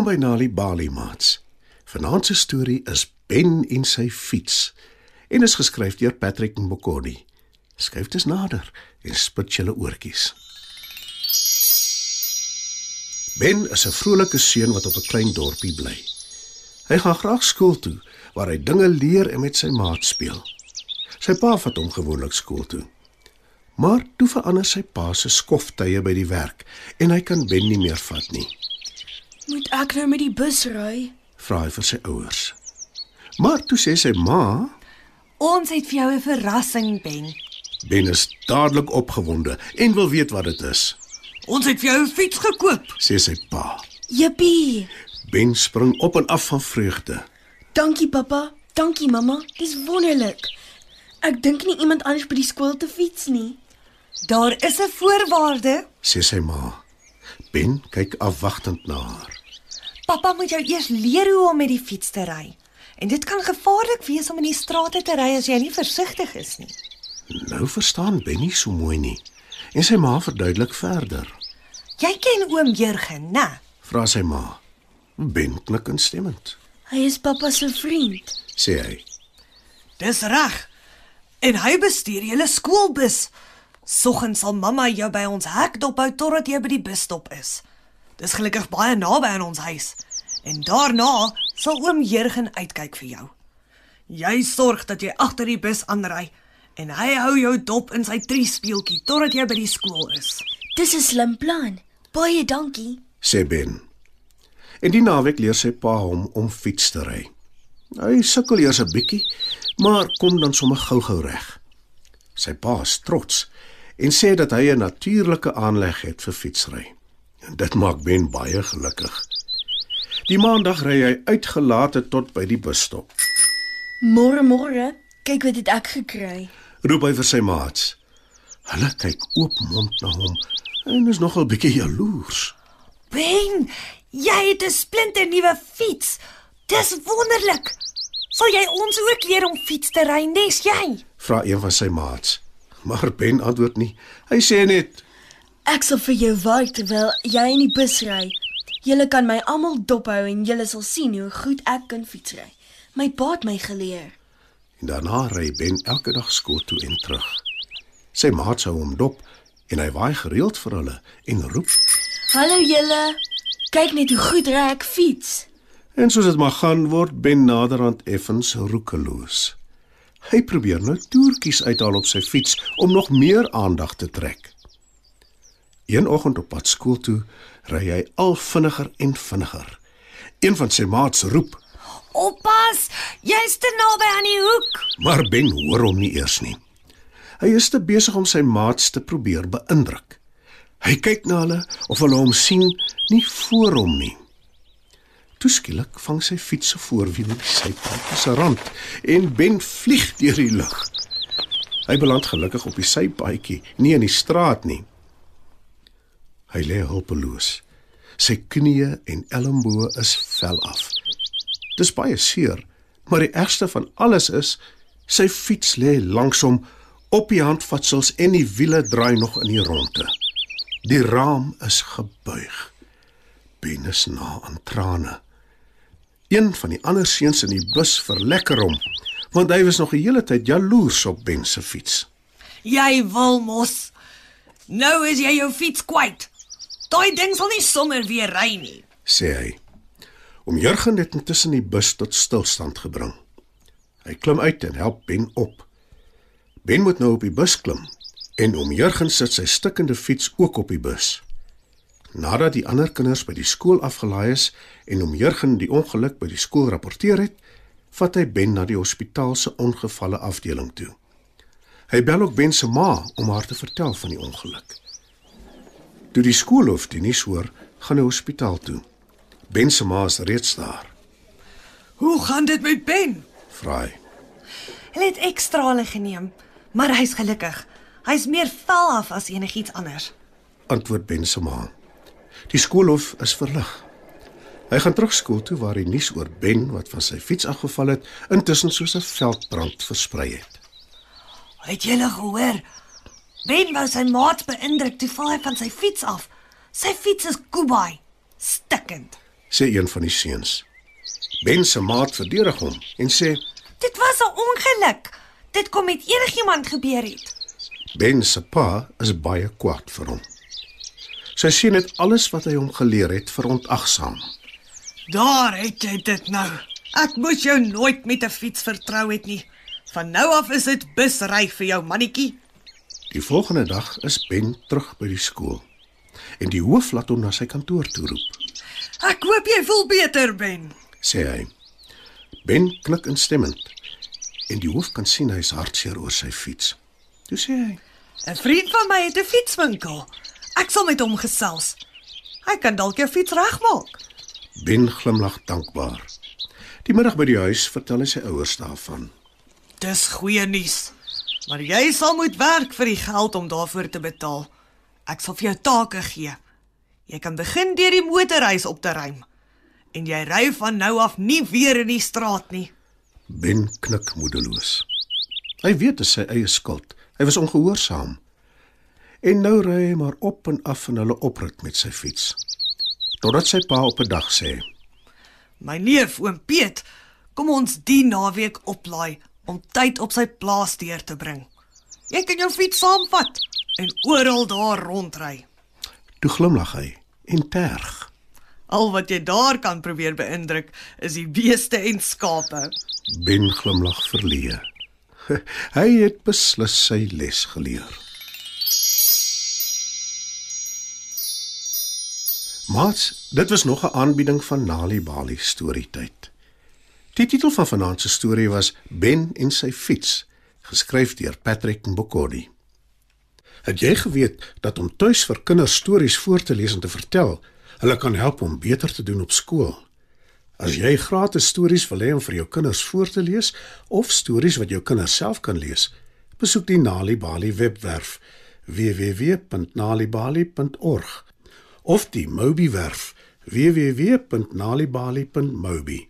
Welkom by Nali Bali Mats. Vanaand se storie is Ben en sy fiets en is geskryf deur Patrick Mbokodi. Skryf dit nader en spit julle oortjies. Ben is 'n vrolike seun wat op 'n klein dorpie bly. Hy gaan graag skool toe waar hy dinge leer en met sy maat speel. Sy pa vat hom gewoonlik skool toe. Maar toe verander sy pa se skoftye by die werk en hy kan Ben nie meer vat nie. Moet ek nou met die bus ry? Vra hy vir sy ouers. Maar toe sê sy ma, Ons het vir jou 'n verrassing, Ben. Ben is dadelik opgewonde en wil weet wat dit is, Ons het vir jou 'n fiets gekoop. sê sy pa. Jippie. Ben spring op en af van vreugde. Dankie pappa. Dankie mamma. Dis wonderlik. Ek dink nie iemand anders by die skool te fiets nie. Daar is 'n voorwaarde. sê sy ma. Ben kyk afwagtend na haar. Pappa moet jou eers leer hoe om met die fiets te ry. En dit kan gevaarlik wees om in die strate te ry as jy nie versigtig is nie. Nou verstaan Ben nie so mooi nie. En sy ma verduidelik verder. Jy ken oom Jurgen, né? Vra sy ma. Ben knik instemmend, Hy is pappa se vriend. sê hy. Dis reg. En hy bestuur julle skoolbus. Soggens sal mamma jou by ons hek dophou totdat jy by die busstop is. Dis gelukkig baie naby aan ons huis. En daarna sal oom Jurgen uitkyk vir jou. Jy sorg dat jy agter die bus aanry en hy hou jou dop in sy triespeeltjie totdat jy by die skool is. Dis 'n slim plan. Baie dankie. sê Ben. En die naweek leer sy pa hom om fiets te ry. Hy sukkel eers 'n bietjie, maar kom dan sommer gou-gou reg. Sy pa is trots en sê dat hy 'n natuurlike aanleg het vir fietsry. En dit maak Ben baie gelukkig. Die maandag ry hy uitgelate tot by die busstop. Môre môre. Kyk wat het ek gekry. Roep hy vir sy maats. Hulle kyk oop mond na hom en is nogal bietjie jaloers. Ben, jy het 'n splinter nuwe fiets. Dis wonderlik. Sal jy ons ook leer om fiets te ry, nes jy? Vra een van sy maats. Maar Ben antwoord nie. Hy sê net Ek sal vir jou wag terwyl jy in die bus ry. Julle kan my almal dophou en julle sal sien hoe goed ek kan fietsry. My pa het my geleer. En daarna ry Ben elke dag skool toe en terug. Sy maats hou hom dop en hy waai gereeld vir hulle en roep. Hallo julle. Kyk net hoe goed ry ek fiets. En soos dit maar gaan word Ben naderhand effens roekeloos. Hy probeer nou toertjies uithaal op sy fiets om nog meer aandag te trek. Een oggend op pad skool toe ry hy al vinniger en vinniger. Een van sy maats roep, Oppas, jy's te naby aan die hoek. maar Ben hoor hom nie eers nie. Hy is te besig om sy maats te probeer beïndruk. Hy kyk na hulle of hulle hom sien, nie voor hom nie. Toe skielik vang sy fiets se voorwiel die sypaadjie se rand en Ben vlieg deur die lug. Hy beland gelukkig op die sypaadjie, nie in die straat nie. Hy lê hulpeloos. Sy knieë en elmboë is vel af. Dis baie seer, maar die ergste van alles is sy fiets lê langs hom op die handvatsels en die wiele draai nog in die ronde. Die raam is gebuig. Ben is na aan trane. Een van die ander seuns in die bus verlekker hom, want hy was nog die hele tyd jaloers op Ben se fiets. Jy wil mos. Nou is jy jou fiets kwyt. Daai ding sal nie sommer weer ry nie. sê hy. Om Jurgen het intussen die bus tot stilstand gebring. Hy klim uit en help Ben op. Ben moet nou op die bus klim en oom Jurgen sit sy stikkende fiets ook op die bus. Nadat die ander kinders by die skool afgelaai is en oom Jurgen die ongeluk by die skool rapporteer het, vat hy Ben na die hospitaal se ongevalle afdeling toe. Hy bel ook Ben se ma om haar te vertel van die ongeluk. Toe die skoolhoof die nuus hoor, gaan hy hospitaal toe. Ben se ma is reeds daar. Hoe gaan dit met Ben? Vra hy. Hulle het ekstra hulle geneem, maar hy's gelukkig. Hy's meer vel af as enigiets anders. Antwoord Ben se ma. Die skoolhof is verlig. Hy gaan terug skool toe waar die nuus oor Ben wat van sy fiets afgeval het, intussen soos 'n veldbrand versprei het. Het julle gehoor? Ben wou sy maat beïndruk toe val hy van sy fiets af. Sy fiets is Kubai, stikkend. sê een van die seuns. Ben se maat verdedig hom en sê Dit was 'n ongeluk. Dit kom met enigiemand gebeur het. Ben se pa is baie kwaad vir hom. Sy seun het alles wat hy hom geleer het verontagsaam. Daar het jy dit nou. Ek moes jou nooit met 'n fiets vertrou het nie. Van nou af is dit busry vir jou mannetjie. Die volgende dag is Ben terug by die skool en die hoof laat hom na sy kantoor toe roep. Ek hoop jy voel beter, Ben. sê hy. Ben knik instemmend en die hoof kan sien hy is hartseer oor sy fiets. Toe sê hy: 'n Vriend van my het 'n fietswinkel. Ek sal met hom gesels. Hy kan dalk jou fiets regmaak. Ben glimlag dankbaar. Die middag by die huis vertel hy sy ouers daarvan. Dis goeie nuus. Maar jy sal moet werk vir die geld om daarvoor te betaal. Ek sal vir jou take gee. Jy kan begin deur die motorhuis op te ruim. En jy ry van nou af nie weer in die straat nie. Ben knik moedeloos. Hy weet dit is sy eie skuld. Hy was ongehoorsaam. En nou ry hy maar op en af in hulle oprit met sy fiets. Totdat sy pa op 'n dag sê: My neef oom Piet, kom ons die naweek oplaai om tyd op sy plaas deur te bring. Jy kan jou fiets saamvat en oral daar rondry. Toe glimlag hy en terg. Al wat jy daar kan probeer beïndruk is die beeste en skape. Ben glimlag verleë. Hy het beslis sy les geleer. Mats, dit was nog 'n aanbieding van Nali Bali storietyd. Die titel van vanaand se storie was Ben en sy fiets, geskryf deur Patrick Mbokodi. Het jy geweet dat om tuis vir kinders stories voor te lees en te vertel, hulle kan help om beter te doen op skool? As jy gratis stories wil hê om vir jou kinders voor te lees of stories wat jou kinders self kan lees, besoek die Nali Bali webwerf www.nalibali.org of die Mobi werf www.nalibali.mobi.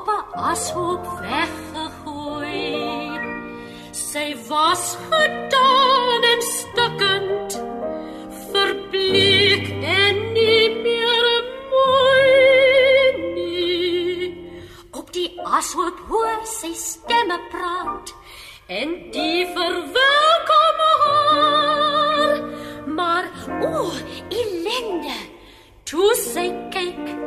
op 'n ashoop weggegooi. Sy was gedaan en stukkend, verbleek en nie meer mooi nie. Op die ashoop hoor sy stemme praat en die verwelkom haar. Maar o, ellende. Toe sy kyk,